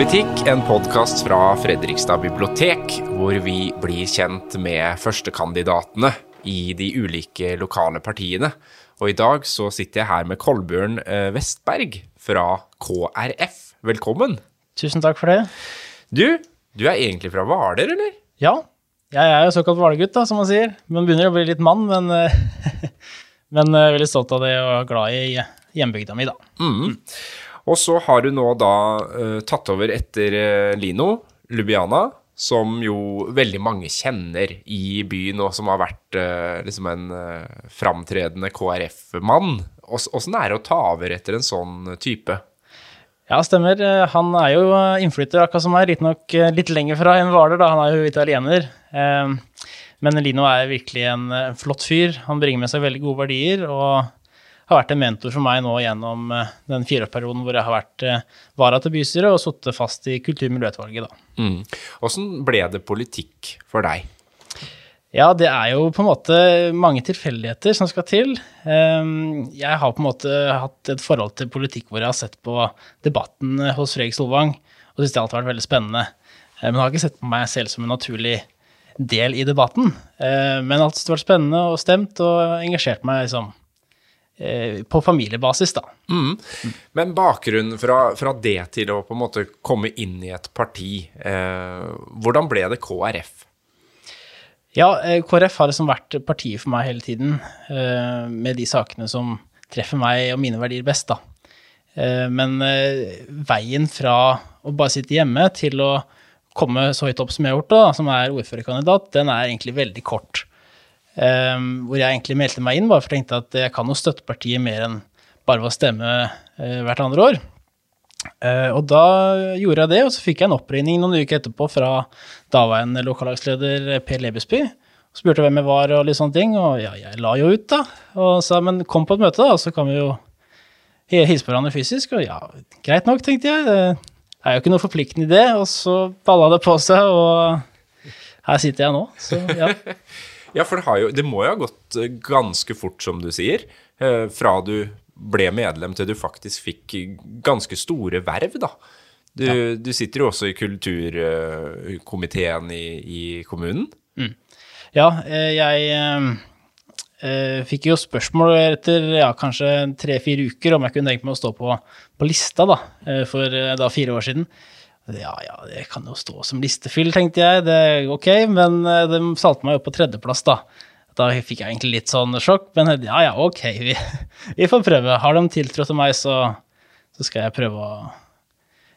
politikk, en podkast fra Fredrikstad bibliotek, hvor vi blir kjent med førstekandidatene i de ulike lokale partiene. Og i dag så sitter jeg her med Kolbjørn eh, Vestberg fra KrF. Velkommen. Tusen takk for det. Du, du er egentlig fra Hvaler, eller? Ja, jeg er jo såkalt hvalgutt, da, som man sier. Men begynner å bli litt mann, men, eh, men er veldig stolt av det og glad i hjembygda mi, da. Mm. Og så har hun nå da uh, tatt over etter uh, Lino Lubiana, som jo veldig mange kjenner i byen, og som har vært uh, liksom en uh, framtredende KrF-mann. Åssen er det å ta over etter en sånn type? Ja, stemmer. Han er jo innflytter, akkurat som meg. Riktignok litt lenger fra enn Hvaler, da. Han er jo italiener. Men Lino er virkelig en flott fyr. Han bringer med seg veldig gode verdier. og har vært en mentor for meg nå gjennom eh, den fireårsperioden hvor jeg har vært eh, vara til bystyret og sittet fast i kultur- og miljøutvalget. Mm. ble det politikk for deg? Ja, det er jo på en måte mange tilfeldigheter som skal til. Ehm, jeg har på en måte hatt et forhold til politikk hvor jeg har sett på debatten hos Fredrik Solvang, og syns det alltid har vært veldig spennende. Eh, men jeg har ikke sett på meg selv som en naturlig del i debatten. Men alt har vært spennende og stemt og engasjert meg liksom Eh, på familiebasis, da. Mm. Men bakgrunnen fra, fra, det til å på en måte komme inn i et parti, eh, hvordan ble det KrF? Ja, eh, KrF har liksom vært partiet for meg hele tiden, eh, med de sakene som treffer meg og mine verdier best, da. Eh, men eh, veien fra å bare sitte hjemme til å komme så høyt opp som jeg har gjort, da, som er ordførerkandidat, den er egentlig veldig kort. Um, hvor jeg egentlig meldte meg inn, bare for jeg tenkte at jeg kan jo støtte partiet mer enn bare ved å stemme uh, hvert andre år. Uh, og da gjorde jeg det, og så fikk jeg en oppringning noen uker etterpå fra daværende lokallagsleder Per Lebesby. Spurte hvem jeg var og litt sånne ting, og ja, jeg la jo ut, da. Og sa men kom på et møte, da, og så kan vi jo hilse på hverandre fysisk. Og ja, greit nok, tenkte jeg. Det er jo ikke noe forpliktende i det. Og så balla det på seg, og her sitter jeg nå. Så ja. Ja, for det, jo, det, må jo ha gått eh, ganske fort, som du sier, eh, fra du ble medlem til du faktisk fikk ganske store verv, da. Du, ja. du sitter jo også i kulturkomiteen i, i kommunen. Mm. Ja, eh, jeg eh, fikk jo spørsmål etter ja, kanskje tre-fire uker om jeg kunne tenke meg å stå på, på lista da, for da fire år siden. Ja, ja, det kan jo stå som listefyll, tenkte jeg. Det er ok, men eh, de salte meg opp på tredjeplass, da. Da fikk jeg egentlig litt sånn sjokk, men ja, ja, ok, vi, vi får prøve. Har de tiltro til meg, så, så, skal jeg prøve å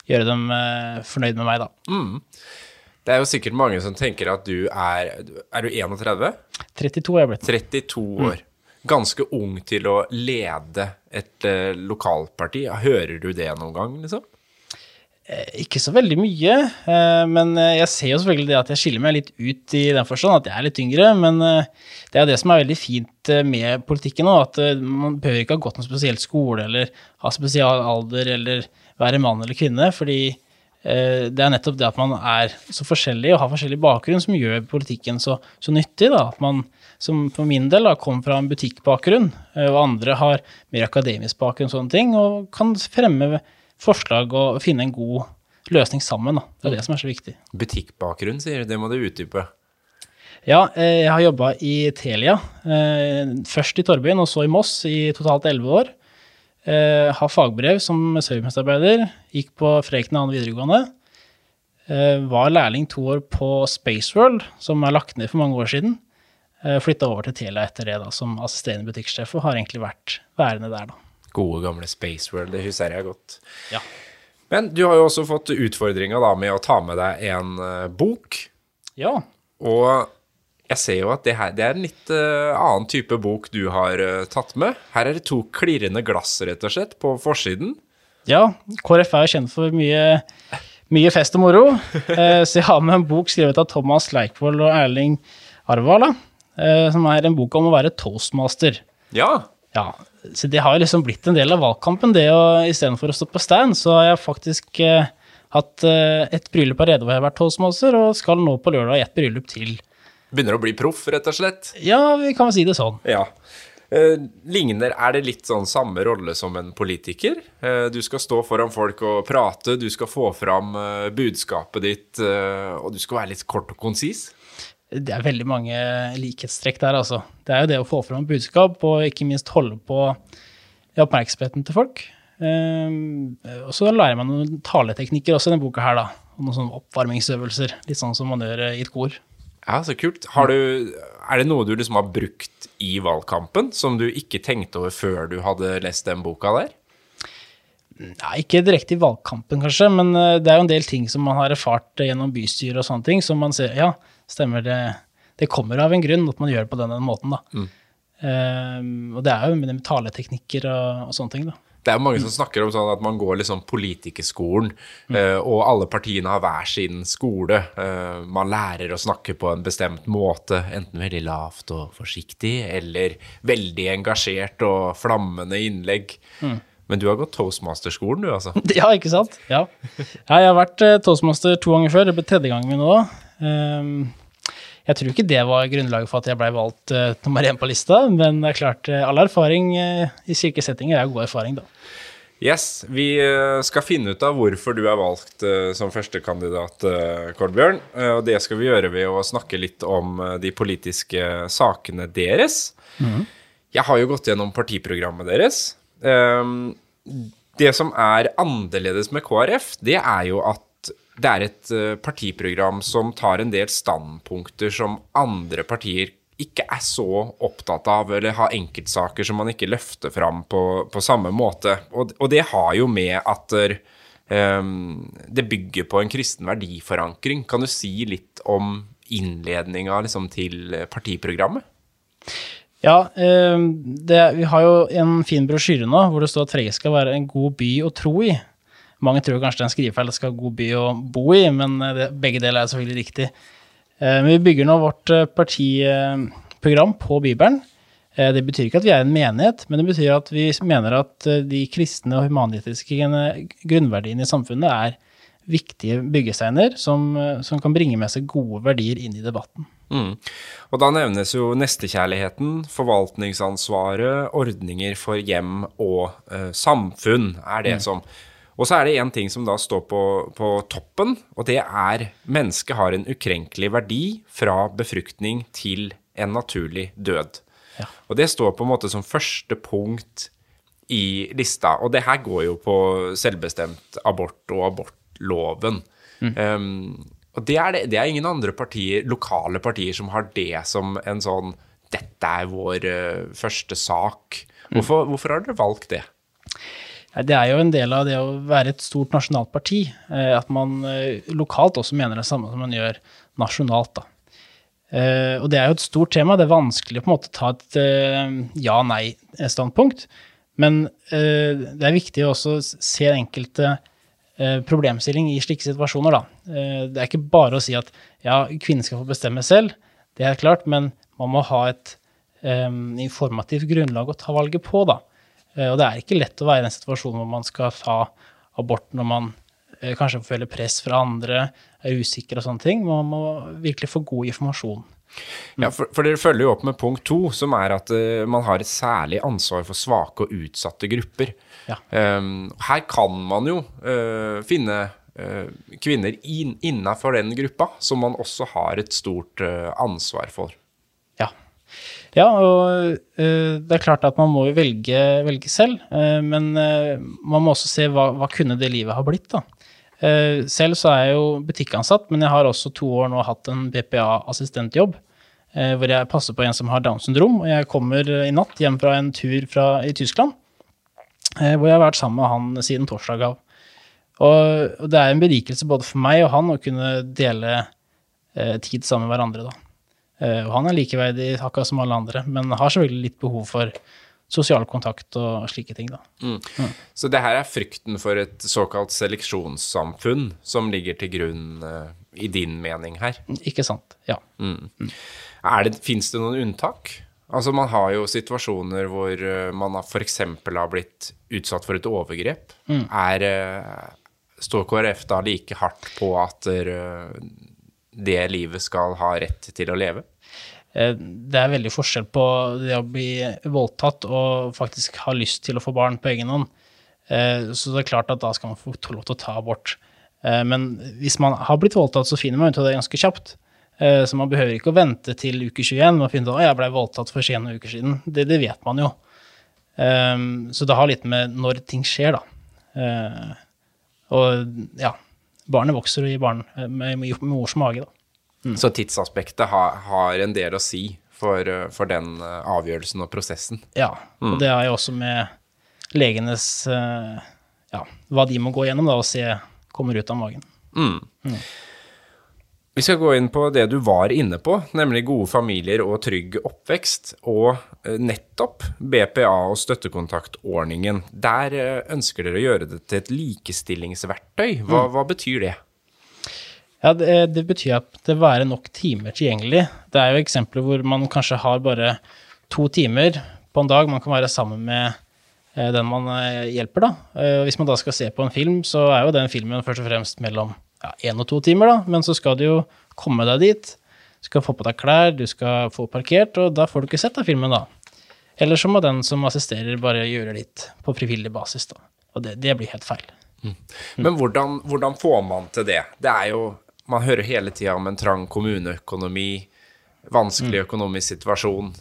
gjøre dem eh, fornøyd med meg, da. Mm. Det er jo sikkert mange som tenker at du er Er du 31? 32 er jeg blitt. 32 mm. år. Mm. Ganske ung til å lede et uh, lokalparti. Hører du det noen gang, liksom? Eh, ikke så veldig mye, eh, men eh, jeg ser jo selvfølgelig det at jeg skiller meg litt ut i den forstand at jeg er litt yngre. Men det er jo det som er veldig fint med politikken nå, at man behøver ikke ha gått noen spesiell skole eller ha spesial alder eller være mann eller kvinne, fordi det er nettopp det at man er så forskjellig og har forskjellig bakgrunn som gjør politikken så, så nyttig. da, at man som for min del da, kom fra en butikkbakgrunn, og andre har mer akademisk bakgrunn og sånne ting, og kan fremme forslag og finne en god løsning sammen. Da. Det er det som er så viktig. Butikkbakgrunn, sier du. Det må du utdype. Ja, eh, jeg har jobba i Telia. Eh, først i Torbyen og så i Moss i totalt elleve år. Jeg har fagbrev som servicemedarbeider. Gikk på Freken 2. videregående. Var lærling to år på Spaceworld, som er lagt ned for mange år siden. Flytta over til Telia etter det da, som assisterende butikksjef, og har egentlig vært værende der, da. Gode, gamle Space World, det husker jeg godt. Ja. Men du har jo også fått utfordringa med å ta med deg en uh, bok. Ja. Og jeg ser jo at det, her, det er en litt uh, annen type bok du har uh, tatt med. Her er det to klirrende glass, rett og slett, på forsiden. Ja, KrF er jo kjent for mye, mye fest og moro. så jeg har med en bok skrevet av Thomas Leikvoll og Erling Arvala, som er en bok om å være toastmaster. Ja. Ja, så det har liksom blitt en del av valgkampen, det å istedenfor å stå på stand, så har jeg faktisk eh, hatt eh, et bryllup allerede hvor jeg har vært toastmaster, og skal nå på lørdag i et bryllup til. Begynner å bli proff, rett og slett? Ja, vi kan vel si det sånn. Ja. Eh, ligner, Er det litt sånn samme rolle som en politiker? Eh, du skal stå foran folk og prate, du skal få fram eh, budskapet ditt, eh, og du skal være litt kort og konsis? Det er veldig mange likhetstrekk der, altså. Det er jo det å få fram budskap, og ikke minst holde på oppmerksomheten til folk. Um, og så lærer man noen taleteknikker også i denne boka her, da. Og noen sånne oppvarmingsøvelser. Litt sånn som man gjør i et kor. Ja, så kult. Du, er det noe du liksom har brukt i valgkampen, som du ikke tenkte over før du hadde lest den boka der? Nei, ikke direkte i valgkampen, kanskje, men eh, det er jo en del ting som man har erfart gjennom bystyret og sånne ting, som man ser Ja, stemmer det. Det kommer av en grunn at man gjør det på den, den måten, da. Mm. Um, og det er jo med taleteknikker og, og sånne ting, da. Det er mange som snakker om sånn at man går liksom politikerskolen, mm. uh, og alle partiene har hver sin skole. Uh, man lærer å snakke på en bestemt måte, enten veldig lavt og forsiktig, eller veldig engasjert og flammende innlegg. Mm. Men du har gått toastmaster-skolen, du, altså? Ja, ikke sant? Ja. ja jeg har vært uh, toastmaster to ganger før. Det blir tredje gangen min nå. Um, jeg tror ikke det var grunnlaget for at jeg ble valgt uh, nummer én på lista, men det er klart, uh, all erfaring uh, i settinger er god erfaring, da. Yes, vi skal finne ut av hvorfor du er valgt som førstekandidat, Kolbjørn. Og det skal vi gjøre ved å snakke litt om de politiske sakene deres. Mm. Jeg har jo gått gjennom partiprogrammet deres. Um, det som er annerledes med KrF, det er jo at det er et uh, partiprogram som tar en del standpunkter som andre partier ikke er så opptatt av, eller har enkeltsaker som man ikke løfter fram på, på samme måte. Og, og, det har jo med at um, det bygger på en kristen verdiforankring. Kan du si litt om innledninga liksom, til partiprogrammet? Ja, det, vi har jo en fin brosjyre nå hvor det står at Freie skal være en god by å tro i. Mange tror kanskje det er en skrivefeil det skal ha god by å bo i, men eh, det, begge deler er selvfølgelig riktig. Eh, men vi bygger nå vårt eh, partiprogram på Bibelen. Det betyr ikke at vi er en menighet, men det betyr at vi mener at de kristne og humanitiske grunnverdiene i samfunnet er viktige byggesteiner som, som, kan bringe med seg gode verdier inn i debatten. Mm. Og da nevnes jo nestekjærligheten, forvaltningsansvaret, ordninger for hjem og uh, samfunn er det mm. som og så er det én ting som da står på, på, toppen, og det er mennesket har en ukrenkelig verdi fra befruktning til en naturlig død. Ja. Og det står på en måte som første punkt i lista. Og det her går jo på selvbestemt abort og abortloven. Mm. Um, og det er, det, det er, ingen andre partier, lokale partier som har det som en sånn Dette er vår uh, første sak. Mm. Hvorfor, hvorfor har dere valgt det? Det er jo en del av det å være et stort nasjonalt parti, eh, at man eh, lokalt også mener det samme som man gjør nasjonalt. da. Eh, og det er jo et stort tema. Det er vanskelig å på en måte ta et ja-nei-standpunkt. Men det er viktig å også se enkelte problemstilling i slike situasjoner, da. Det er ikke bare å si at ja, kvinner skal få bestemme selv, det er klart, men man må ha et informativt grunnlag å ta valget på, da. Eh, og det er ikke lett å være i en situasjon hvor man skal ta abort når man eh, kanskje føler press fra andre, er usikker og sånne ting. Man må virkelig få god informasjon. Ja, for, for, dere følger jo opp med punkt to, som er at uh, man har et særlig ansvar for svake og utsatte grupper. Ja. Um, her kan man jo uh, finne uh, kvinner in, innafor den gruppa, som man også har et stort ansvar for. Ja, og uh, det er klart at man må jo velge, velge selv, uh, men uh, man må også se hva, hva, kunne det livet ha blitt, da. selv så er jeg jo butikkansatt, men jeg har også to år nå hatt en BPA-assistentjobb. hvor jeg passer på en som har Downs syndrom, og jeg kommer i natt hjem fra en tur fra, i Tyskland. hvor jeg har vært sammen med han siden torsdag av. Og det er en berikelse både for meg og han å kunne dele tid sammen med hverandre, da. Eh, og han er likeverdig akkurat som alle andre, men har selvfølgelig litt behov for sosial kontakt og slike ting, da. Mm. Mm. Så det her er frykten for et såkalt seleksjonssamfunn som ligger til grunn uh, i din mening her? Ikke sant, ja. Mm. Fins det noen unntak? Altså Man har jo situasjoner hvor uh, man f.eks. har blitt utsatt for et overgrep. Mm. Er, står KrF da like hardt på at det livet skal ha rett til å leve? Eh, det er veldig forskjell på det å bli voldtatt og faktisk ha lyst til å få barn på egen hånd. Eh, så det er klart at da skal man få lov til å ta abort. Eh, men hvis man har blitt voldtatt, så finner man ut av det ganske kjapt. Så man behøver ikke å vente til uke 21 og finne ut at jeg ble voldtatt for 21 uker siden. Det, det vet man jo. Så det har litt med når ting skjer, da. Og ja, barnet vokser i barn, med, med mors mage, da. Mm. Så tidsaspektet har, har, en del å si for, for den avgjørelsen og prosessen. Ja, og mm. det er jo også med legenes Ja, hva de må gå gjennom da, og se kommer ut av magen. Mm. Mm. Vi skal gå inn på det du var inne på, nemlig gode familier og trygg oppvekst. Og eh, nettopp BPA og støttekontaktordningen. Der eh, ønsker dere å gjøre det til et likestillingsverktøy. Hva, mm. hva betyr det? Ja, det, det, betyr at det være nok timer tilgjengelig. Det er jo eksempler hvor man kanskje har bare to timer på en dag man kan være sammen med Eh, den man eh, hjelper, da. Eh, hvis man da skal se på en film, så er jo den filmen først og fremst mellom én ja, og to timer, da. Men så skal du jo komme deg dit. Du skal få på deg klær, du skal få parkert, og da får du ikke sett av filmen, da. Eller så må den som assisterer, bare gjøre litt på frivillig basis, da. Og det, det blir helt feil. Mm. Men hvordan, hvordan, får man til det? Det er jo Man hører hele tida om en trang kommuneøkonomi, vanskelig mm. økonomisk situasjon.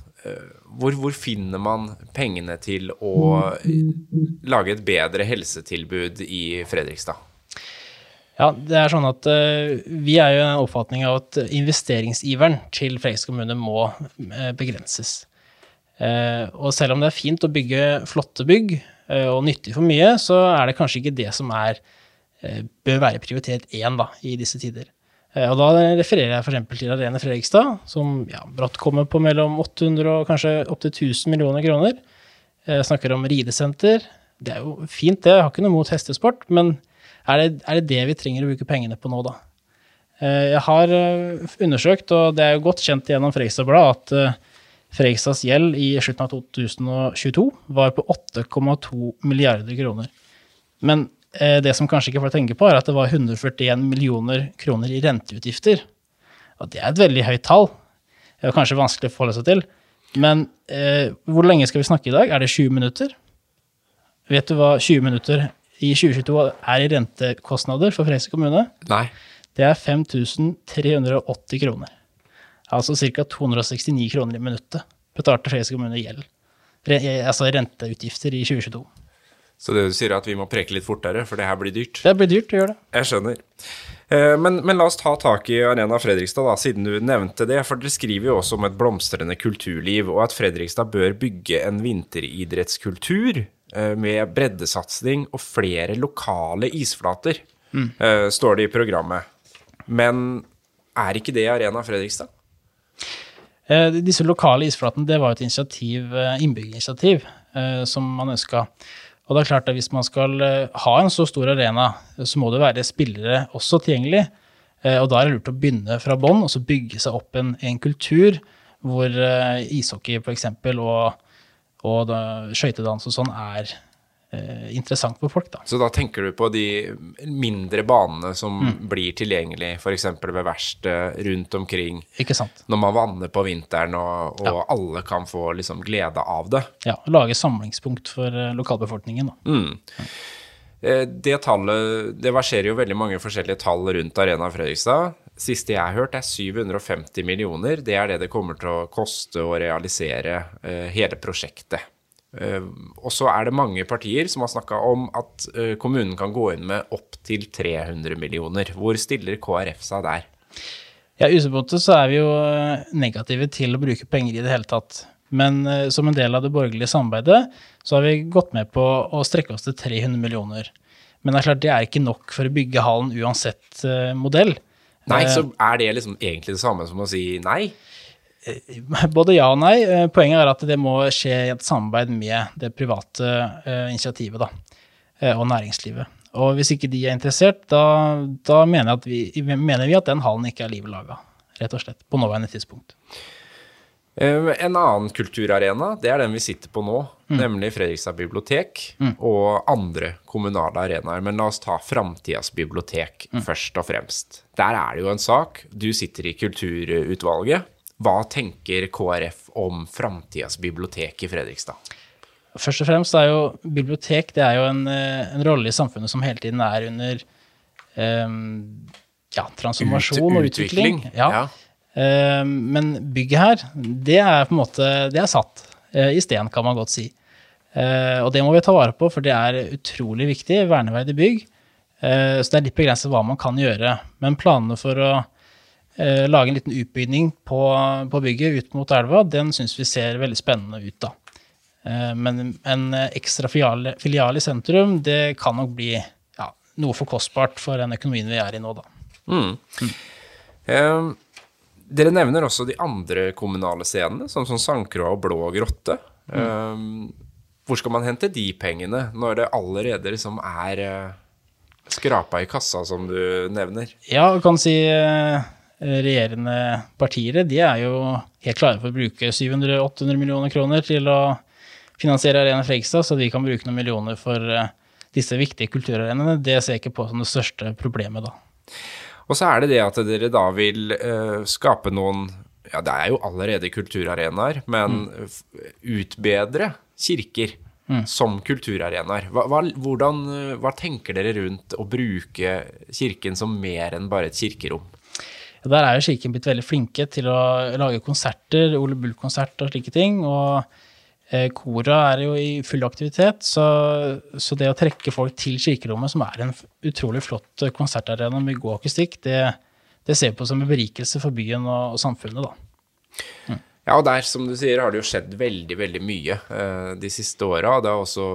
Hvor, hvor, finner man pengene til å lage et bedre helsetilbud i Fredrikstad? Ja, det er sånn at uh, Vi er jo i en oppfatning av at investeringsiveren til Fredrikstad kommune må uh, begrenses. Uh, og selv om det er fint å bygge flotte bygg og nyttig for mye, så er det kanskje ikke det som er, bør være prioritet én da, i disse tider. Eh, og da refererer jeg f.eks. til Arene Fredrikstad, som ja, brått kommer på mellom 800 og kanskje opptil 1000 millioner kroner. Jeg snakker om ridesenter. Det er jo fint, det. Jeg har ikke noe mot hestesport, men er det, er det det vi trenger å bruke pengene på nå, da? Eh, jeg har eh, undersøkt, og det er jo godt kjent gjennom Fredrikstad Blad, at Fredrikstads gjeld i slutten av 2022 var på 8,2 milliarder kroner. Men Eh, det som kanskje ikke folk tenker på, er at det var 141 millioner kroner i renteutgifter. Og det er et veldig høyt tall. Det er kanskje vanskelig å forholde seg til. Men eh, hvor lenge skal vi snakke i dag? Er det 20 minutter? Vet du hva 20 minutter i 2022 er i rentekostnader for Freise kommune? Nei. Det er 5380 kroner. Altså ca. 269 kroner i minuttet betalte Freise kommune gjeld. Re, altså renteutgifter i 2022. Så det du sier, er at vi må preke litt fortere, for det her blir dyrt? Det blir dyrt det gjør det. Jeg skjønner. Eh, men, men, la oss ta tak i Arena Fredrikstad, da, siden du nevnte det. For dere skriver jo også om et blomstrende kulturliv, og at Fredrikstad bør bygge en vinteridrettskultur eh, med breddesatsing og flere lokale isflater, mm. Eh, står det i programmet. Men er ikke det Arena Fredrikstad? Disse lokale isflatene det var et initiativ, innbyggerinitiativ som man ønska. Og det er klart at hvis man skal eh, ha en så stor arena, så må det være spillere også tilgjengelig. Eh, og da er det lurt å begynne fra bånn og så bygge seg opp en, en kultur hvor ishockey ishockey eksempel, og, og skøytedans og sånn er eh, interessant for folk. Da. Så da tenker du på de mindre banene som mm. blir tilgjengelig f.eks. ved verksted rundt omkring. Ikke sant. Når man vanner på vinteren og, og ja. alle kan få liksom glede av det. Ja, lage samlingspunkt for uh, lokalbefolkningen. Da. Mm. Ja. det tallet Det verserer jo veldig mange forskjellige tall rundt Arena Fredrikstad. Siste jeg har hørt, er 750 millioner. Det er det det kommer til å koste å realisere hele prosjektet. Uh, og så er det mange partier som har snakka om at uh, kommunen kan gå inn med opptil 300 millioner. Hvor stiller KrF seg der? Ja, I utgangspunktet så er vi jo eh, negative til å bruke penger i det hele tatt. Men som en del av det borgerlige samarbeidet så har vi gått med på å strekke oss til 300 millioner. Men det er klart det er ikke nok for å bygge hallen uansett modell. Nei, så er det liksom egentlig det samme som å si nei? Eh, både ja og nei. Eh, poenget er at det må skje i et samarbeid med det private uh, initiativet da, og næringslivet. Og hvis ikke de er interessert, da, da mener, vi, mener, vi, at den hallen ikke er livet laga, rett og slett, på nåværende tidspunkt. En annen kulturarena, det er den vi sitter på nå, mm. nemlig Fredrikstad bibliotek mm. og andre kommunale arenaer. Men la oss ta Framtidas bibliotek mm. først og fremst. Der er det jo en sak. Du sitter i kulturutvalget. Hva tenker KrF om framtidas bibliotek i Fredrikstad? Først og fremst er jo bibliotek det er jo en, eh, en rolle i samfunnet som hele tiden er under um, ja, transformasjon Ut- og utvikling. utvikling, Ja. ja. Um, men bygget her, det er på en måte det er satt uh, i sten, kan man godt si. Uh, og det må vi ta vare på, for det er utrolig viktig, verneverdig bygg. Uh, så det er litt begrenset hva man kan gjøre. Men planene for å eh, lage en liten utbygning på, på bygget ut mot elva, den syns vi ser veldig spennende ut, da. Eh, men en ekstra filial, filial i sentrum, det kan nok bli ja, noe for kostbart for den økonomien vi er i nå, da. Mm. Eh, dere nevner også de andre kommunale scenene, som, som Sandkroa og Blå grotte. Eh, hvor skal man hente de pengene, når det allerede liksom er uh, skrapa i kassa, som du nevner? Ja, du kan si eh, regjerende partier, de er jo helt klare for å bruke 700-800 millioner kroner til å finansiere Arena Fredrikstad, så de kan bruke noen millioner for eh, disse viktige kulturarenaene. Det ser jeg ikke på som det største problemet, da. Og så er det det at dere da vil uh, skape noen Ja, det er jo allerede kulturarenaer, men mm. utbedre kirker som kulturarenaer. Hva, hva, hvordan, hva tenker dere rundt å bruke kirken som mer enn bare et kirkerom? Der er jo Kirken blitt veldig flinke til å lage konserter, Ole Bull-konsert og slike ting. Og eh, kora er jo i full aktivitet, så, så det å trekke folk til kirkerommet, som er en utrolig flott eh, konsertarena med god akustikk, det, det ser vi på som en berikelse for byen og, og samfunnet, da. Ja, og der, som du sier, har det jo skjedd veldig, veldig mye eh, de siste åra. Det har også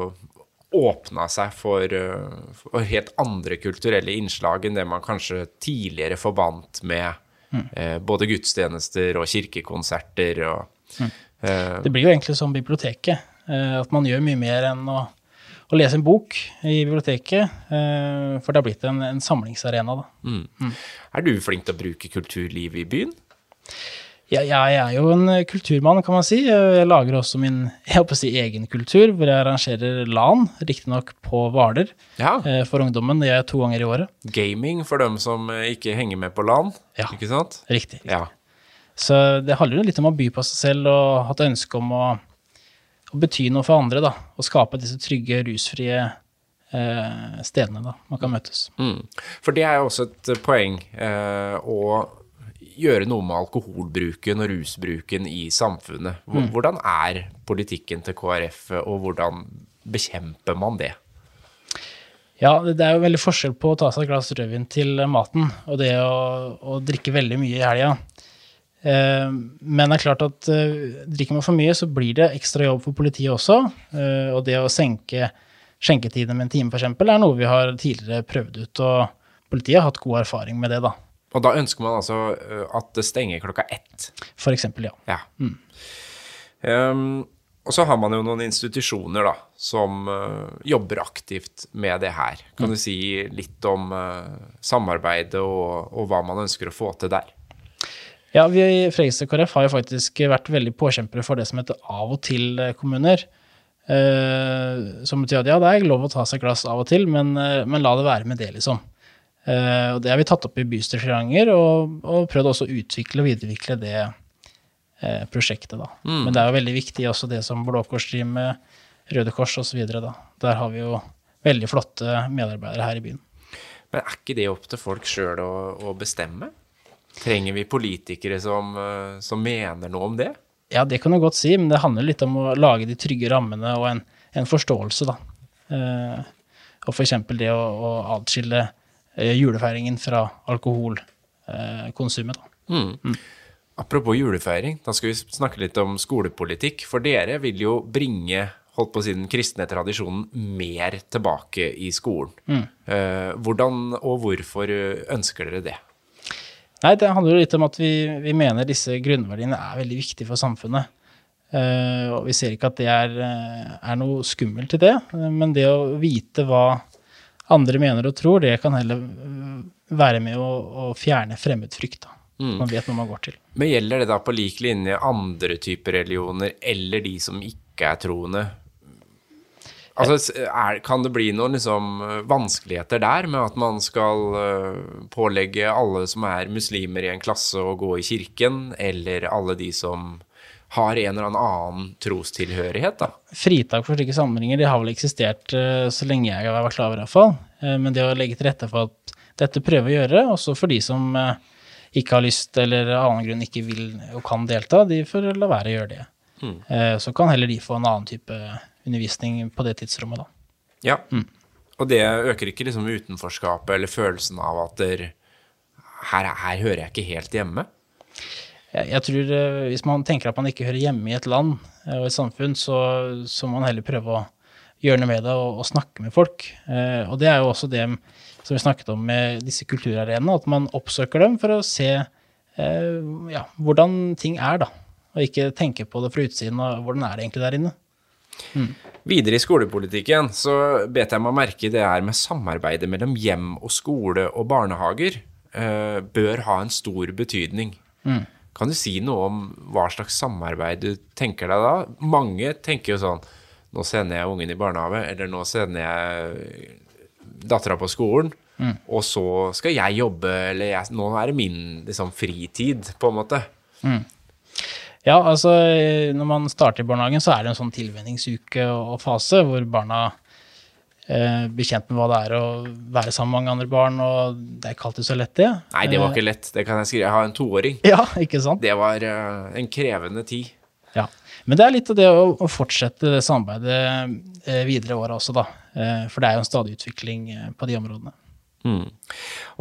åpna seg for, eh, for helt andre kulturelle innslag enn det man kanskje tidligere forbandt med eh, både gudstjenester og kirkekonserter og eh, Det blir jo egentlig som biblioteket, eh, at man gjør mye mer enn å, å lese en bok i biblioteket, for det har blitt en, en samlingsarena, da. Er du flink til å bruke kulturlivet i byen? Ja, jeg er jo en eh, kulturmann, kan man si. Jeg lager også min jeg håper å si, egen kultur, hvor jeg arrangerer LAN, riktignok på Hvaler, Ja. eh, for ungdommen. Det gjør jeg to ganger i året. Gaming for dem som eh, ikke henger med på LAN, Ja. ikke sant? Riktig. Ja. Så det handler jo litt om å by på seg selv og ha et ønske om å, å bety noe for andre, da. Og skape disse trygge, rusfrie eh, stedene da man kan møtes. Mm. For det er jo også et eh, poeng eh, å gjøre noe med alkoholbruken og rusbruken i samfunnet. Hvordan er politikken til KrF, og hvordan bekjemper man det? Ja, det det er jo veldig forskjell på å ta seg et glass rødvin til maten, og det å, å drikke veldig mye i helga. Eh, men det er klart at eh, drikker man for mye, så blir det ekstra jobb for politiet også. Eh, og det å senke skjenketidene med en time, f.eks., er noe vi har tidligere prøvd ut. Og politiet har hatt god erfaring med det, da. Og da ønsker man altså eh, at det stenger klokka ett. For eksempel, ja. Ja. Um, og så har man jo noen institusjoner da, som uh, jobber aktivt med det her. Kan du si litt om uh, samarbeidet og, og hva man ønsker å få til der? Ja, vi i Fredrikstad KrF har jo faktisk vært veldig påkjempere for det som heter av og til-kommuner. Uh, som betyr at ja, det er lov å ta seg et glass av og til, men, eh, men la det være med det, liksom. Eh, og det har vi tatt opp i bystyret og, og prøvd også å utvikle og videreutvikle det eh, prosjektet, da. Men det er jo veldig viktig også det som Blå Kors driver med, Røde Kors osv.. Der har vi jo veldig flotte medarbeidere her i byen. Men er ikke det opp til folk sjøl å, å bestemme? Trenger vi politikere som, eh, som mener noe om det? Ja, det kan du godt si, men det handler litt om å lage de trygge rammene og en, en forståelse, da. Eh, og for eksempel det å, å adskille julefeiringen fra alkoholkonsumet, da. Apropos julefeiring, da skal vi snakke litt om skolepolitikk. For dere vil jo bringe holdt på å si, den kristne tradisjonen mer tilbake i skolen. Eh, hvordan og hvorfor ønsker dere det? Nei, det handler jo litt om at vi, vi mener disse grunnverdiene er veldig viktige for samfunnet. Uh, og vi ser ikke at det er, eh, er noe skummelt i det, eh, men det å vite hva andre mener og tror, det kan heller være med å, å fjerne fremmedfrykt. da. Man vet noe man går til. Men gjelder det da på lik linje andre typer religioner eller de som ikke er troende? Altså, er, kan det bli noen liksom, vanskeligheter der med at man skal uh, pålegge alle som er muslimer i en klasse å gå i kirken, eller alle de som har en eller annen trostilhørighet, da? Fritak for slike sammenhenger de har vel eksistert eh, så lenge jeg har vært klar over, iallfall. Uh, men det å legge til rette for at dette prøver å gjøre, også for de som eh, ikke har lyst eller av annen grunn ikke vil og kan delta, de får la være å gjøre det. Mm. så kan heller de få en annen type undervisning på det tidsrommet, da. Ja. Og det øker ikke liksom utenforskapet eller følelsen av at der, her, her hører jeg ikke helt hjemme? Jeg, jeg tror eh, Hvis man tenker at man ikke hører hjemme i et land eh, og et samfunn, så, så må man heller prøve å gjøre noe med det og, og snakke med folk. Eh, og det er jo også det som vi snakket om med disse kulturarenaene, at man oppsøker dem for å se eh, ja, hvordan ting er, da. Og ikke tenke på det fra utsiden, og hvordan er det egentlig der inne. Videre i skolepolitikken så bet jeg meg merke det her med samarbeidet mellom hjem og skole og barnehager eh, bør ha en stor betydning. Kan du si noe om hva slags samarbeid du tenker deg da? Mange tenker jo sånn Nå sender jeg ungen i barnehage, eller nå sender jeg dattera på skolen, og så skal jeg jobbe, eller jeg, nå er det min liksom, fritid, på en måte. Ja, altså når man starter i barnehagen, så er det en sånn tilvenningsuke og fase hvor barna eh, blir kjent med hva det er å være sammen med mange andre barn, og det er ikke alltid så lett, det. Nei, det var ikke lett. Det kan jeg skrive. Jeg har en toåring. Ja, ikke sant? Det var eh, en krevende tid. Ja. Men det er litt av det å, å fortsette det samarbeidet eh, videre i året også, da. Eh, for det er jo en stadig utvikling eh, på de områdene. Mm.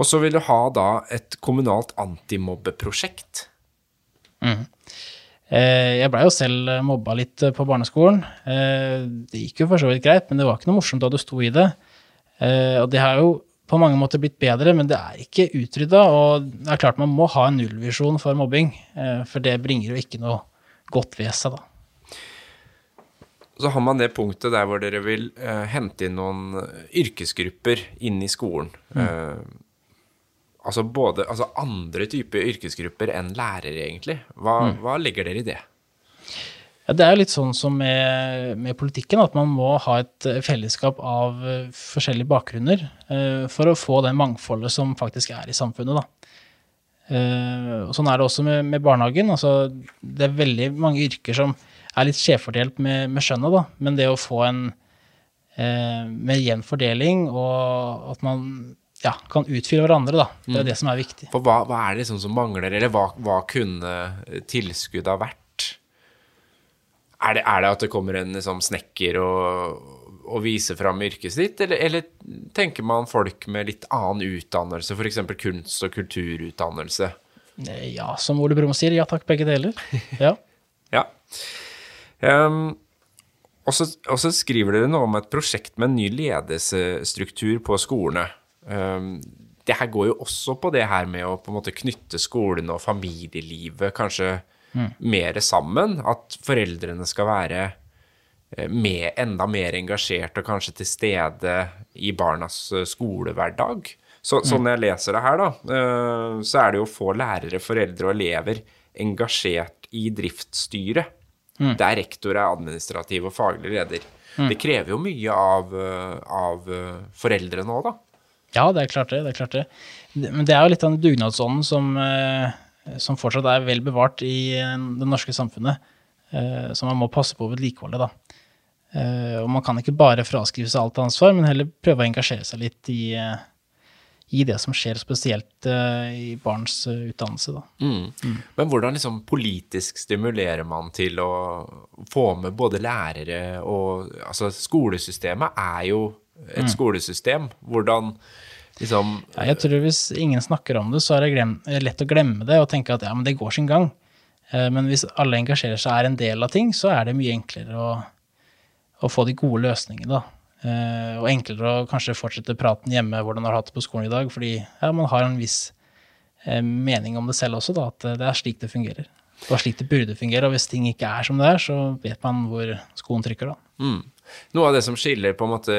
Og så vil du ha da et kommunalt antimobbeprosjekt. Eh, jeg blei jo selv eh, mobba litt eh, på barneskolen. Eh, det gikk jo for så vidt greit, men det var ikke noe morsomt da du sto i det. Eh, og det har jo på mange måter blitt bedre, men det er ikke utrydda. Og det er klart man må ha en nullvisjon for mobbing, eh, for det bringer jo ikke noe godt ved seg, da. Så har man det punktet der hvor dere vil eh, hente inn noen yrkesgrupper inn i skolen. Eh, altså både altså andre typer yrkesgrupper enn lærere, egentlig. Hva, hva legger dere i det? Ja, det er jo litt sånn som med, med politikken, at man må ha et eh, fellesskap av eh, forskjellige bakgrunner uh, for å få det mangfoldet som faktisk er i samfunnet. Da. Uh, sånn er det også med, med barnehagen. Altså, det er veldig mange yrker som er litt skjevfordelt med, med skjønnet, da. men det å få en uh, med jevn fordeling, og at man ja, kan utfylle hverandre, da. det er det som er viktig. For hva, hva er det liksom som mangler, eller hva, hva kunne tilskuddet ha vært? Er det, er det at det kommer en liksom, snekker og, og viser fram yrket sitt, eller, eller tenker man folk med litt annen utdannelse, f.eks. kunst- og kulturutdannelse? Eh, Ja, som Ole Brumm sier, ja takk, begge deler. Ja. Ja. Um, og så skriver dere noe om et prosjekt med en ny ledelsesstruktur på skolene. Um, det her går jo også på det her med å på en måte knytte skolen og familielivet kanskje mer sammen. At foreldrene skal være eh, med, enda mer engasjert og kanskje til stede i barnas eh, skolehverdag. Så, mm. Sånn jeg leser det her, da, eh, så er det jo å få lærere, foreldre og elever engasjert i driftsstyret. Der rektor er administrativ og faglig leder. Det krever jo mye av, av foreldrene foreldre nå, da. Ja, det er klart det. det er klart det. Men det er jo litt av den dugnadsånden som, eh, som fortsatt er vel bevart i eh, det norske samfunnet. eh, Som man må passe på å vedlikeholde, da. Og man kan ikke bare fraskrive seg alt ansvar, men heller prøve å engasjere seg litt i, i det som skjer, spesielt i barns utdannelse, da. Men hvordan liksom politisk stimulerer man til å få med både lærere og Altså, skolesystemet er jo et skolesystem. Hvordan liksom Ja, jeg tror hvis ingen snakker om det, så er det glem, lett å glemme det og tenke at ja, men det går sin gang. Eh, Men hvis alle engasjerer seg er en del av ting, så er det mye enklere å, å få de gode løsningene, da. Eh, Og enklere å kanskje fortsette praten hjemme hvordan du har hatt det på skolen i dag, fordi ja, man har en viss eh, mening om det selv også, da, at det er slik det fungerer. Og slik det burde fungere. Og hvis ting ikke er som det er, så vet man hvor skoen trykker, da. mm. Noe av det som skiller på en måte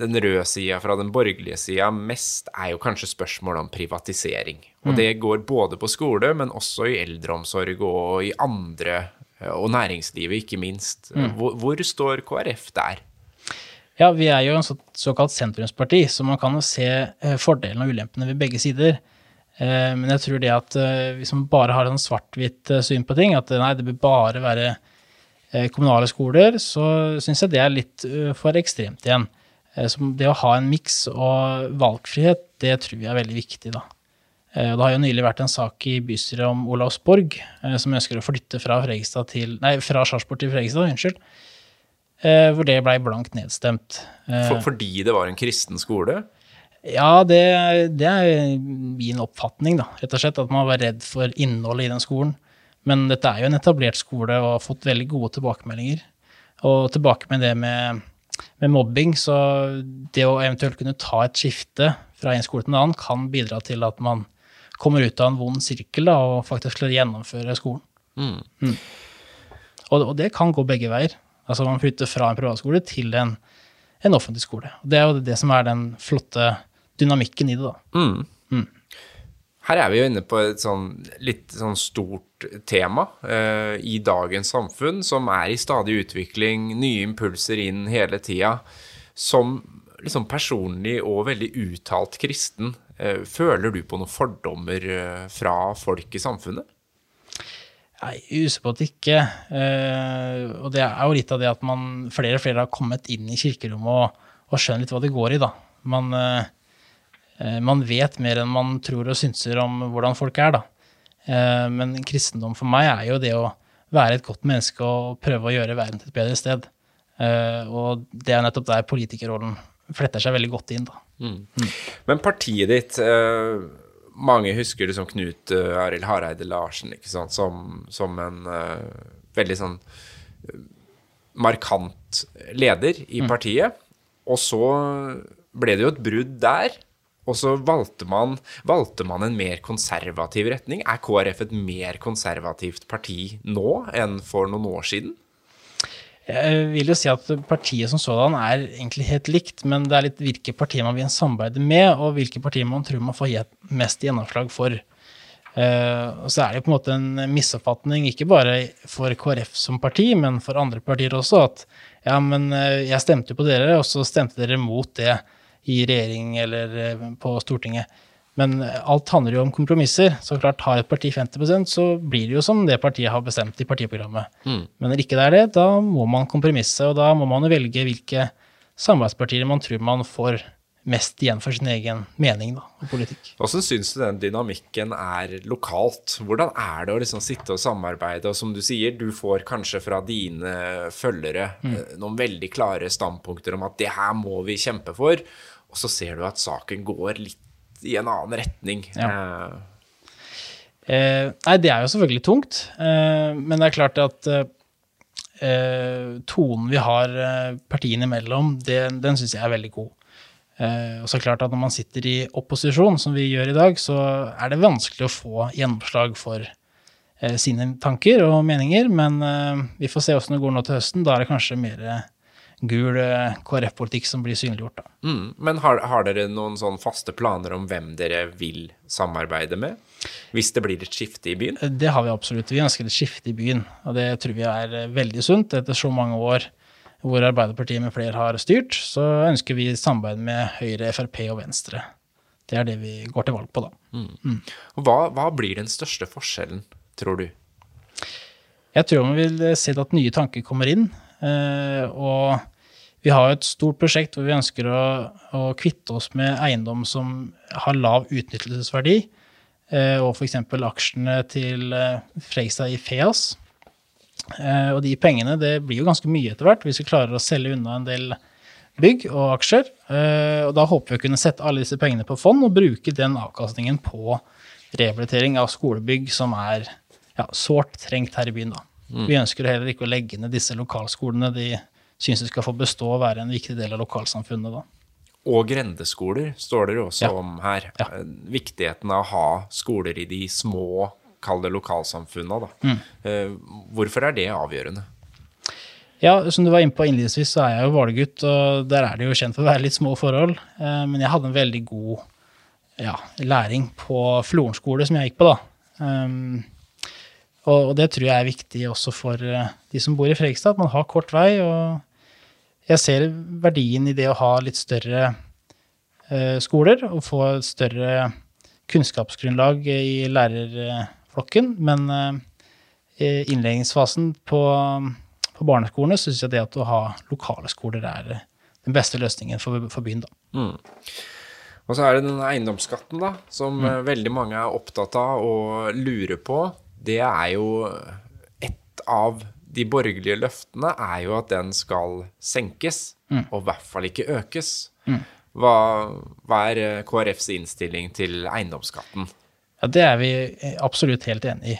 den røde sida fra den borgerlige sida mest, er jo kanskje spørsmålet om privatisering. Og det går både på skole, men også i eldreomsorg og i andre, og næringslivet ikke minst. Hvor, hvor står KrF der? Ja, vi er jo en såkalt sentrumsparti, så man kan jo se eh, fordelene og ulempene ved begge sider. Eh, men jeg tror det at eh, hvis man bare har en svart-hvitt eh, syn på ting, at nei, det bør bare være kommunale skoler, så syns jeg det er litt for ekstremt igjen. Så det å ha en miks og valgfrihet, det tror vi er veldig viktig, da. Det har jo nylig vært en sak i bystyret om Olavsborg, som ønsker å flytte fra, til, nei, fra Sarpsborg til Fredrikstad, unnskyld. Hvor det blei blankt nedstemt. For, fordi det var en kristen skole? Ja, det, det er min oppfatning, da. Rett og slett at man var redd for innholdet i den skolen. Men dette er jo en etablert skole og har fått veldig gode tilbakemeldinger. Og tilbake med det med, med mobbing, så det å eventuelt kunne ta et skifte fra en skole til en annen kan bidra til at man kommer ut av en vond sirkel da, og faktisk klarer å gjennomføre skolen. Mm. Og, og det kan gå begge veier. Altså man flytter fra en privatskole til en, en offentlig skole. Og det er jo det som er den flotte dynamikken i det, da. Mm. Mm. Her er vi jo inne på et sånn litt sånn stort tema uh, i dagens samfunn, som er i stadig utvikling, nye impulser inn hele tida. Som liksom personlig og veldig uttalt kristen, uh, føler du på noen fordommer uh, fra folk i samfunnet? Nei, er usikker på at ikke. Uh, og det er jo litt av det at man, flere og flere har kommet inn i kirkerommet og, og skjønner litt hva det går i, da. Man, eh, man vet mer enn man tror og synser om hvordan folk er, da. Eh, men kristendom for meg er jo det å være et godt menneske og prøve å gjøre verden til et bedre sted. Eh, og det er nettopp der politikerrollen fletter seg veldig godt inn, da. Men partiet ditt eh, Mange husker liksom Knut eh, Arild Hareide Larsen ikke sant? Som, som en eh, veldig sånn eh, markant leder i partiet. Og så ble det jo et brudd der. Og så valgte man, valgte man en mer konservativ retning. Er KrF et mer konservativt parti nå enn for noen år siden? Jeg vil jo si at partiet som sådan er egentlig helt likt, men det er litt hvilke partier man vil samarbeide med, og hvilke partier man tror man får mest gjennomslag for. Eh, og så er det på en måte en misoppfatning, ikke bare for KrF som parti, men for andre partier også, at ja, men eh, jeg stemte jo på dere, og så stemte dere mot det i regjering eller eh, på Stortinget. Men alt handler jo om kompromisser. Så klart har et parti 50% så blir det jo som det partiet har bestemt i partiprogrammet. Men når ikke det er det, da må man kompromisse, og da må man jo velge hvilke samarbeidspartier man tror man får mest igjen for sin egen mening da, og politikk. Hvordan syns du den dynamikken er lokalt? Hvordan er det å liksom sitte og samarbeide, og som du sier, du får kanskje fra dine følgere mm. noen veldig klare standpunkter om at det her må vi kjempe for, og så ser du at saken går litt i en annen retning. Ja. Eh, nei, det er jo selvfølgelig tungt, eh, men det er klart at eh, eh, tonen vi har eh, partiene imellom, det, den syns jeg er veldig god. Eh, og så er det klart at når man sitter i opposisjon, som vi gjør i dag, så er det vanskelig å få gjennomslag for eh, sine tanker og meninger, men eh, vi får se åssen det går nå til høsten. Da er det kanskje mer eh, gul eh, KrF-politikk som blir synliggjort, mm. Men har, har dere noen sånn faste planer om hvem dere vil samarbeide med? Hvis det blir et skifte i byen? Det har vi absolutt. Vi ønsker et skifte i byen, og det tror vi er eh, veldig sunt. Etter så mange år hvor Arbeiderpartiet med flere har styrt, så ønsker vi samarbeid med Høyre, Frp og Venstre. Det er det vi går til valg på, da. Og Hva, hva blir den største forskjellen, tror du? Jeg tror man vil se at nye tanker kommer inn. eh, Og vi har et stort prosjekt hvor vi ønsker å, å kvitte oss med eiendom som har lav utnyttelsesverdi, eh, og f.eks. aksjene til eh, Freisa i Feas. Eh, Og de pengene, det blir jo ganske mye etter hvert, hvis vi klarer å selge unna en del bygg og aksjer. Eh, Og da håper vi å kunne sette alle disse pengene på fond og bruke den avkastningen på rehabilitering av skolebygg som er ja, sårt trengt her i byen. da. Vi ønsker heller ikke å legge ned disse lokalskolene. De syns de skal få bestå og være en viktig del av lokalsamfunnet. da. Og grendeskoler står det jo også Ja. om her. Ja. Eh, Viktigheten av å ha skoler i de små, kall det lokalsamfunna. Da. Mm. Eh, Hvorfor er det avgjørende? Ja, som du var inne på innledningsvis, så er jeg jo Hvaler-gutt, og der er det jo kjent for å være litt små forhold. Eh, Men jeg hadde en veldig god ja, læring på Floren skole, som jeg gikk på, da. Og, det tror jeg er viktig også for de som bor i Fredrikstad, at man har kort vei. og jeg ser verdien i det å ha litt større eh, skoler og få et større kunnskapsgrunnlag i lærerflokken. Men eh, i innledningsfasen på, på barneskolene syns jeg det at å ha lokale skoler er den beste løsningen for, for byen, da. Mm. Og så er det denne eiendomsskatten, da, som mm. veldig mange er opptatt av og lurer på. Det er jo et av de borgerlige løftene er jo at den skal senkes, mm. og i hvert fall ikke økes. Mm. Hva, hva, er eh, KrFs innstilling til eiendomsskatten? Ja, Det er vi absolutt helt enig i.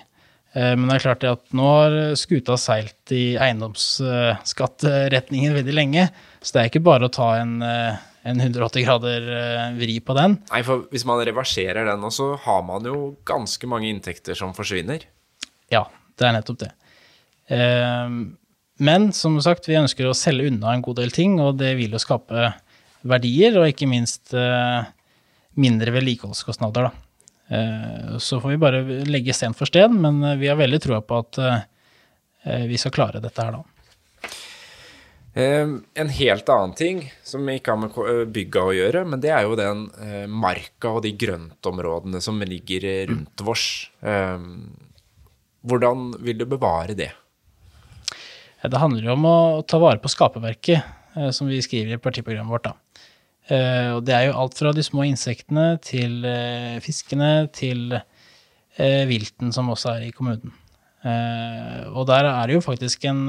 Eh, men det er klart at nå har skuta seilt i eiendomsskatteretningen veldig lenge. Så det er ikke bare å ta en, eh, en 180 grader vri på den. Nei, for hvis man reverserer den, så har man jo ganske mange inntekter som forsvinner. Ja, det er nettopp det. Men som sagt, vi ønsker å selge unna en god del ting, og det vil jo skape verdier, og ikke minst eh, mindre vedlikeholdskostnader. Eh, så får vi bare legge sten for sten, men eh, vi har veldig troa på at vi skal klare dette her, da. En helt annen ting som ikke har med bygga å gjøre, men det er jo den marka og de grøntområdene som ligger rundt vårs. Hvordan vil du bevare det? Det handler jo om å ta vare på skaperverket, som vi skriver i partiprogrammet vårt. da. Uh, og det er jo alt fra de små insektene til uh, fiskene til vilten som også er i kommunen. og der er det jo faktisk en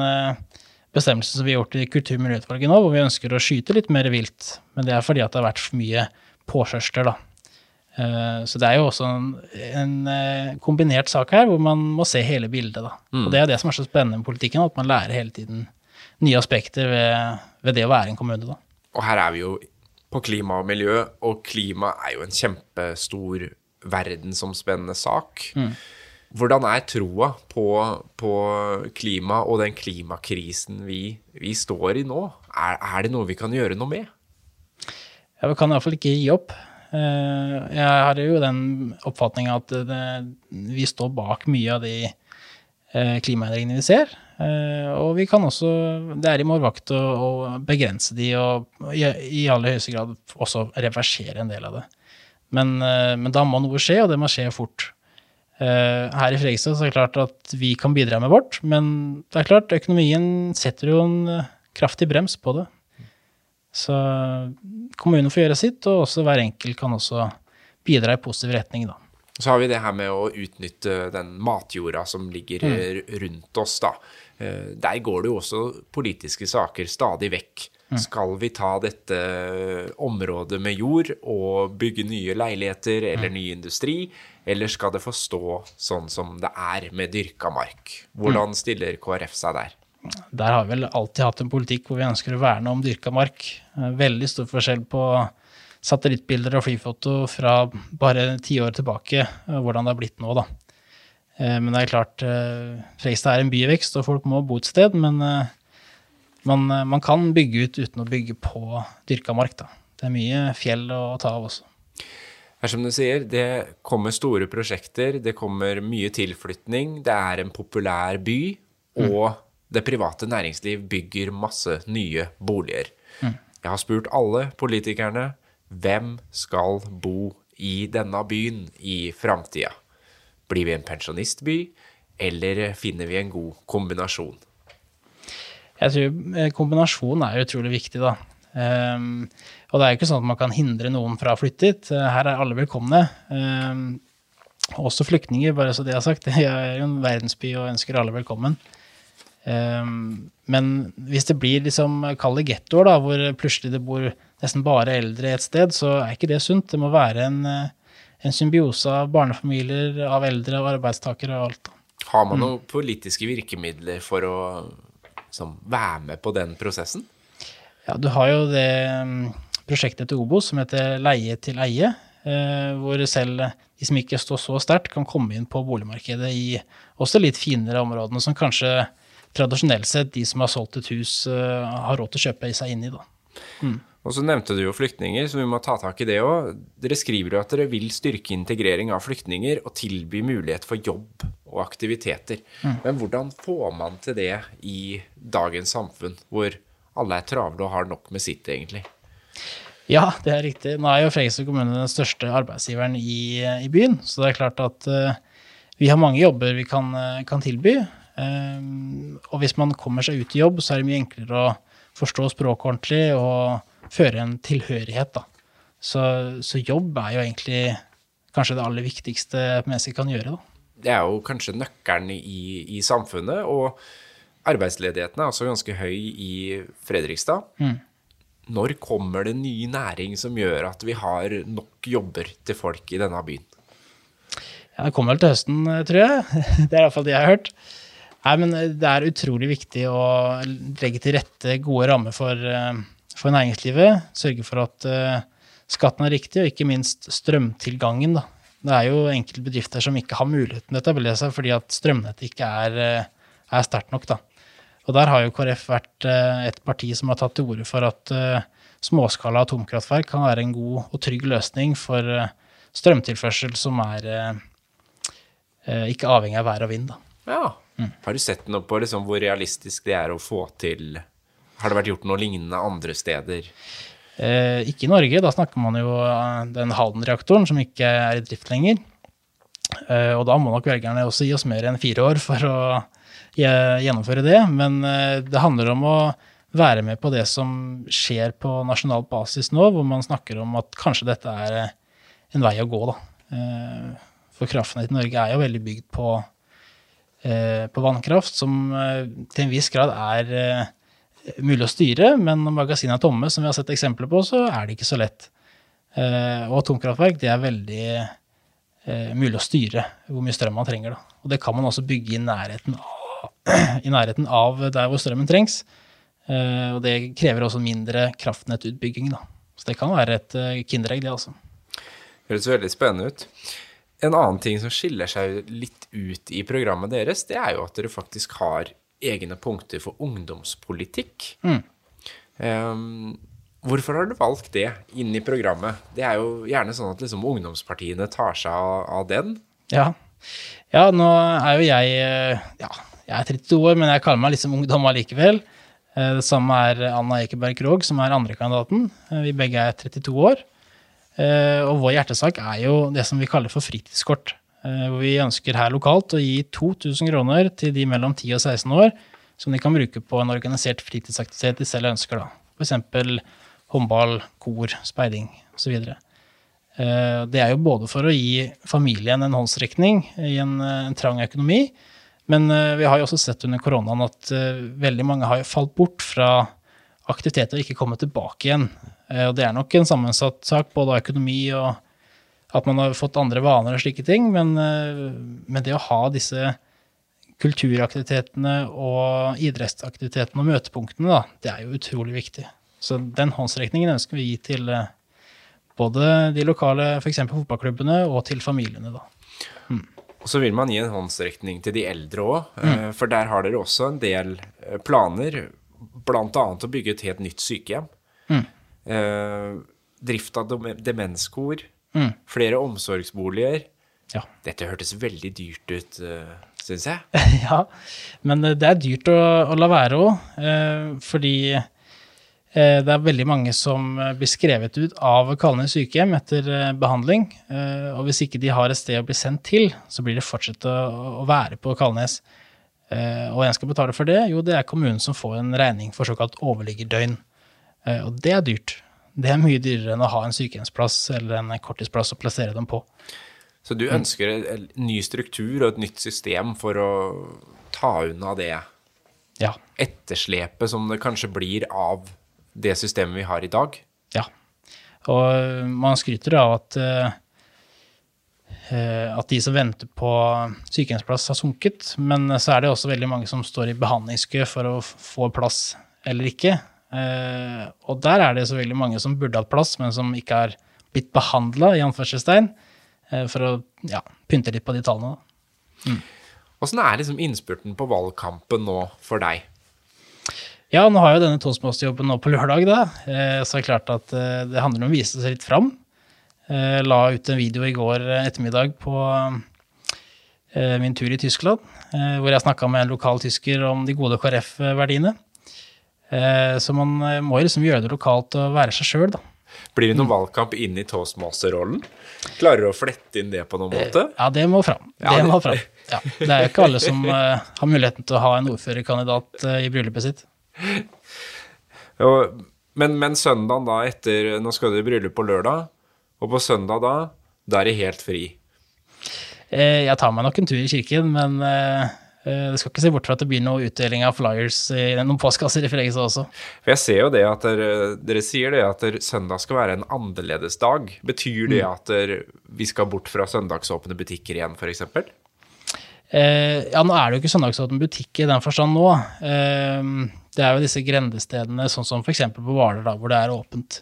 bestemmelse som vi har gjort i kultur- og miljøutvalget nå, hvor vi ønsker å skyte litt mer vilt. Men det er fordi at det har vært for mye påkjørsler, da. Så det er jo også en, en, kombinert sak her, hvor man må se hele bildet. da. Mm. Og det er det som er så spennende med politikken, at man lærer hele tiden nye aspekter ved, ved det å være en kommune. da. Og her er vi jo på klima og miljø, og klima er jo en kjempestor verdensomspennende sak. Mm. Hvordan er troa på, på, klima og den klimakrisen vi, vi står i nå? Er, er, det noe vi kan gjøre noe med? Ja, vi kan iallfall ikke gi opp. Eh, jeg har jo den oppfatninga at det, vi står bak mye av de eh, klimaendringene vi ser. Eh, og vi kan også, det er i vår vakt å, å, begrense de og i, aller høyeste grad også reversere en del av det. Men, men, da må noe skje, og det må skje fort. Her i Fredrikstad så er det klart at vi kan bidra med vårt, men det er klart økonomien setter jo en kraftig brems på det. Så kommunen får gjøre sitt, og også hver enkelt kan også bidra i positiv retning, da. Så har vi det her med å utnytte den matjorda som ligger mm. rundt oss, da. Eh, der går det jo også politiske saker stadig vekk. Mm. Skal vi ta dette området med jord og bygge nye leiligheter eller mm. ny industri, eller skal det få stå sånn som det er med dyrka mark? Hvordan mm. stiller KrF seg der? Der har vi vel alltid hatt en politikk hvor vi ønsker å verne om dyrka mark. Eh, veldig stor forskjell på satellittbilder og flyfoto fra bare ti år tilbake, eh, hvordan det har blitt nå, da. Eh, men det er klart, eh, er en byvekst, og folk må bo et sted. Men man, man, kan bygge ut uten å bygge på dyrka mark. Da. Det er mye fjell å ta av også. Det er som du sier, det kommer store prosjekter, det kommer mye tilflytning. Det er en populær by, mm. og mm. Det private næringsliv bygger masse nye boliger. Mm. Jeg har spurt alle politikerne hvem skal bo i denne byen i framtida. Blir vi en pensjonistby, eller finner vi en god kombinasjon? Jeg tror eh, kombinasjon er utrolig viktig, da. Um, og det er jo ikke sånn at man kan hindre noen fra å flytte hit. Eh, her er alle velkomne. Um, også flyktninger, bare så det er sagt. Jeg er jo en verdensby og ønsker alle velkommen. Um, men hvis det blir liksom kalde gettoer, da, hvor plutselig det bor nesten bare eldre et sted, så er ikke det sunt. Det må være en uh, en symbiose av barnefamilier, av eldre og arbeidstakere og alt. Har man noen mm. politiske virkemidler for å liksom, være med på den prosessen? Ja, du har jo det mm, prosjektet til Obos som heter Leie til eie, eh, hvor selv de som ikke står så sterkt, kan komme inn på boligmarkedet i også litt finere områdene, som kanskje tradisjonelt sett de som har solgt et hus, eh, har råd til å kjøpe seg inn i. da. Mm. Og så nevnte du jo flyktninger, så vi må ta tak i det òg. Dere skriver jo at dere vil styrke integrering av flyktninger og tilby mulighet for jobb og aktiviteter. Mm. Men hvordan får man til det i dagens samfunn, hvor alle er travle og har nok med sitt, egentlig. Ja, det er riktig. Nå er jo Fredrikstad kommune den største arbeidsgiveren i, i, byen, så det er klart at uh, vi har mange jobber vi kan, kan tilby. Um, og hvis man kommer seg ut i jobb, så er det mye enklere å forstå språket ordentlig og føre en tilhørighet, da. Så, så, jobb er jo egentlig kanskje det aller viktigste mennesket kan gjøre, da. Det er jo kanskje nøkkelen i, i samfunnet, og arbeidsledigheten er også ganske høy i Fredrikstad. Mm. Når kommer det ny næring som gjør at vi har nok jobber til folk i denne byen? Ja, Det kommer vel til høsten, tror jeg. Det er iallfall det jeg har hørt. Nei, men Det er utrolig viktig å legge til rette gode rammer for, eh, for næringslivet. Sørge for at uh, skatten er riktig, og ikke minst strømtilgangen. Da. Det er jo enkelte bedrifter som ikke har muligheten til å etablere seg fordi at strømnettet ikke er, eh, er sterkt nok. Da. Og der har jo KrF vært uh, et parti som har tatt til orde for at uh, småskala atomkraftverk kan være en god og trygg løsning for strømtilførsel som er ikke avhengig av vær og vind. Da. Ja. Mm. Har du sett noe på liksom, hvor realistisk det er å få til Har det vært gjort noe lignende andre steder? Eh, ikke i Norge. Da snakker man jo den Halden-reaktoren som ikke er i drift lenger. Eh, og da må nok velgerne også gi oss mer enn fire år for å gjennomføre det. Men eh, det handler om å være med på det som skjer på nasjonal basis nå, hvor man snakker om at kanskje dette er eh, en vei å gå, da. Eh, for kraftnettet i Norge er jo veldig bygd på Eh, på vannkraft, som eh, til en viss grad er eh, mulig å styre, men når magasinene er tomme, som vi har sett eksempler på, så er det ikke så lett. Og atomkraftverk det er veldig mulig å styre hvor mye strøm man trenger. Da. Og det kan man også bygge i nærheten av, i nærheten av der hvor strømmen trengs. Og det krever også mindre kraftnettutbygging. Da. Så det kan være et kinderegg, det altså. Høres veldig spennende ut. En annen ting som skiller seg litt ut i programmet deres, det er jo at dere faktisk har egne punkter for ungdomspolitikk. Mm. Um, hvorfor har du valgt det inn i programmet? Det er jo gjerne sånn at liksom ungdomspartiene tar seg av, av den. Ja. ja. nå er jo jeg Ja, jeg er 32 år, men jeg kaller meg liksom ungdom allikevel. Eh, det samme er Anna Ekeberg Krogh, som er andrekandidaten. Eh, vi begge er 32 år. Eh, og vår hjertesak er jo det som vi kaller for fritidskort. Eh, hvor vi ønsker her lokalt å gi 2000 kroner til de mellom 10 og 16 år, som de kan bruke på en organisert fritidsaktivitet de selv ønsker. da. F.eks. håndball, kor, speiding osv. Eh, det er jo både for å gi familien en håndsrekning i en, en trang økonomi, men vi har jo også sett under koronaen at veldig mange har falt bort fra aktiviteter og ikke kommet tilbake igjen. Eh, og det er nok en sammensatt sak, både av økonomi og at man har fått andre vaner og slike ting. Men, eh, men det å ha disse kulturaktivitetene og idrettsaktivitetene og møtepunktene, da, det er jo utrolig viktig. Så den håndsrekningen ønsker vi å gi til eh, både de lokale f.eks. fotballklubbene og til familiene. da. Mm. Og så vil man gi en håndsrekning til de eldre òg, mm. for der har dere også en del planer, bl.a. å bygge et helt nytt sykehjem. Mm. Eh, drift av demenskor. Mm. Flere omsorgsboliger. Ja. Dette hørtes veldig dyrt ut, uh, syns jeg. ja, men det er dyrt å, å la være òg, eh, fordi eh, det er veldig mange som blir skrevet ut av Kalnes sykehjem etter eh, behandling. Eh, og hvis ikke de har et sted å bli sendt til, så blir det fortsatt å, være på Kalnes. Eh, og hvem skal betale for det? Jo, det er kommunen som får en regning for såkalt overliggerdøgn. Eh, og det er dyrt. Det er mye dyrere enn å ha en sykehjemsplass eller en korttidsplass å plassere dem på. Så du ønsker en ny struktur og et nytt system for å ta unna det ja. etterslepet som det kanskje blir av det systemet vi har i dag? Ja. Og man skryter av at, uh, at de som venter på sykehjemsplass, har sunket. Men så er det også veldig mange som står i behandlingskø for å få plass eller ikke. Uh, og der er det så veldig mange som burde hatt plass, men som ikke har blitt behandla, i anførselstegn, uh, for å ja, pynte litt på de tallene. Mm. er liksom innspurten på valgkampen nå for deg? Ja, nå har jo denne toastmaster-jobben nå på lørdag, da. Uh, så er klart at det handler om å vise seg litt fram. la ut en video i går ettermiddag på min tur i Tyskland, hvor jeg snakka med en lokal tysker om de gode KrF-verdiene. Eh, så man eh, må liksom gjøre det lokalt og være seg sjøl, da. Blir det noen valgkamp inn i toastmaster-rollen? Klarer du å flette inn det på noen måte? Ja, det må fram. Det må fram. Ja, det er jo ikke alle som eh, har muligheten til å ha en ordførerkandidat eh, i bryllupet sitt. Men, men søndagen da etter Nå skal du i bryllup på lørdag, og på søndag da, da er det helt fri. Eh, jeg tar meg nok en tur i kirken, men eh, eh, det skal ikke se bort fra at det blir noe utdeling av flyers i noen postkasser i Fredrikstad også. For jeg ser jo det at dere, dere sier det at søndag skal være en annerledes dag. Betyr det at dere, vi skal bort fra søndagsåpne butikker igjen, f.eks.? Eh, ja, nå er det jo ikke søndagsåpen butikk i den forstand nå. Eh, det er jo disse grendestedene, sånn som f.eks. på Hvaler, hvor det er åpent.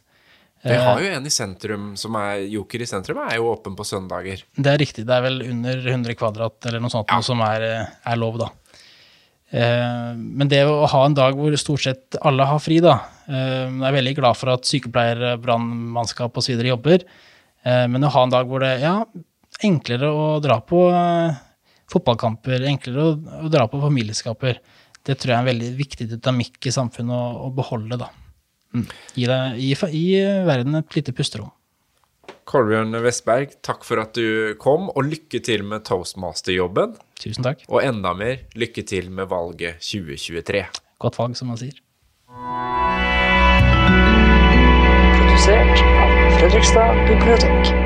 Vi har jo en i sentrum som er Joker i sentrum, er jo åpen på søndager. Det er riktig, det er vel under 100 kvadrat eller noe sånt noe som er, eh, er lov, da. Eh, men det å ha en dag hvor stort sett alle har fri, da eh, Jeg er veldig glad for at sykepleiere, brannmannskap osv. jobber. Eh, men å ha en dag hvor det ja, enklere å dra på eh, fotballkamper, enklere å dra på familieskaper, det tror jeg er en veldig viktig dynamikk i samfunnet å, å beholde, da. Mm. Gi, deg, gi, gi verden et lite pusterom. Kolbjørn Vestberg, takk for at du kom, og lykke til med toastmaster-jobben. Tusen takk. Og enda mer lykke til med valget 2023. Godt valg, som man sier. Produsert av Fredrikstad bibliotek.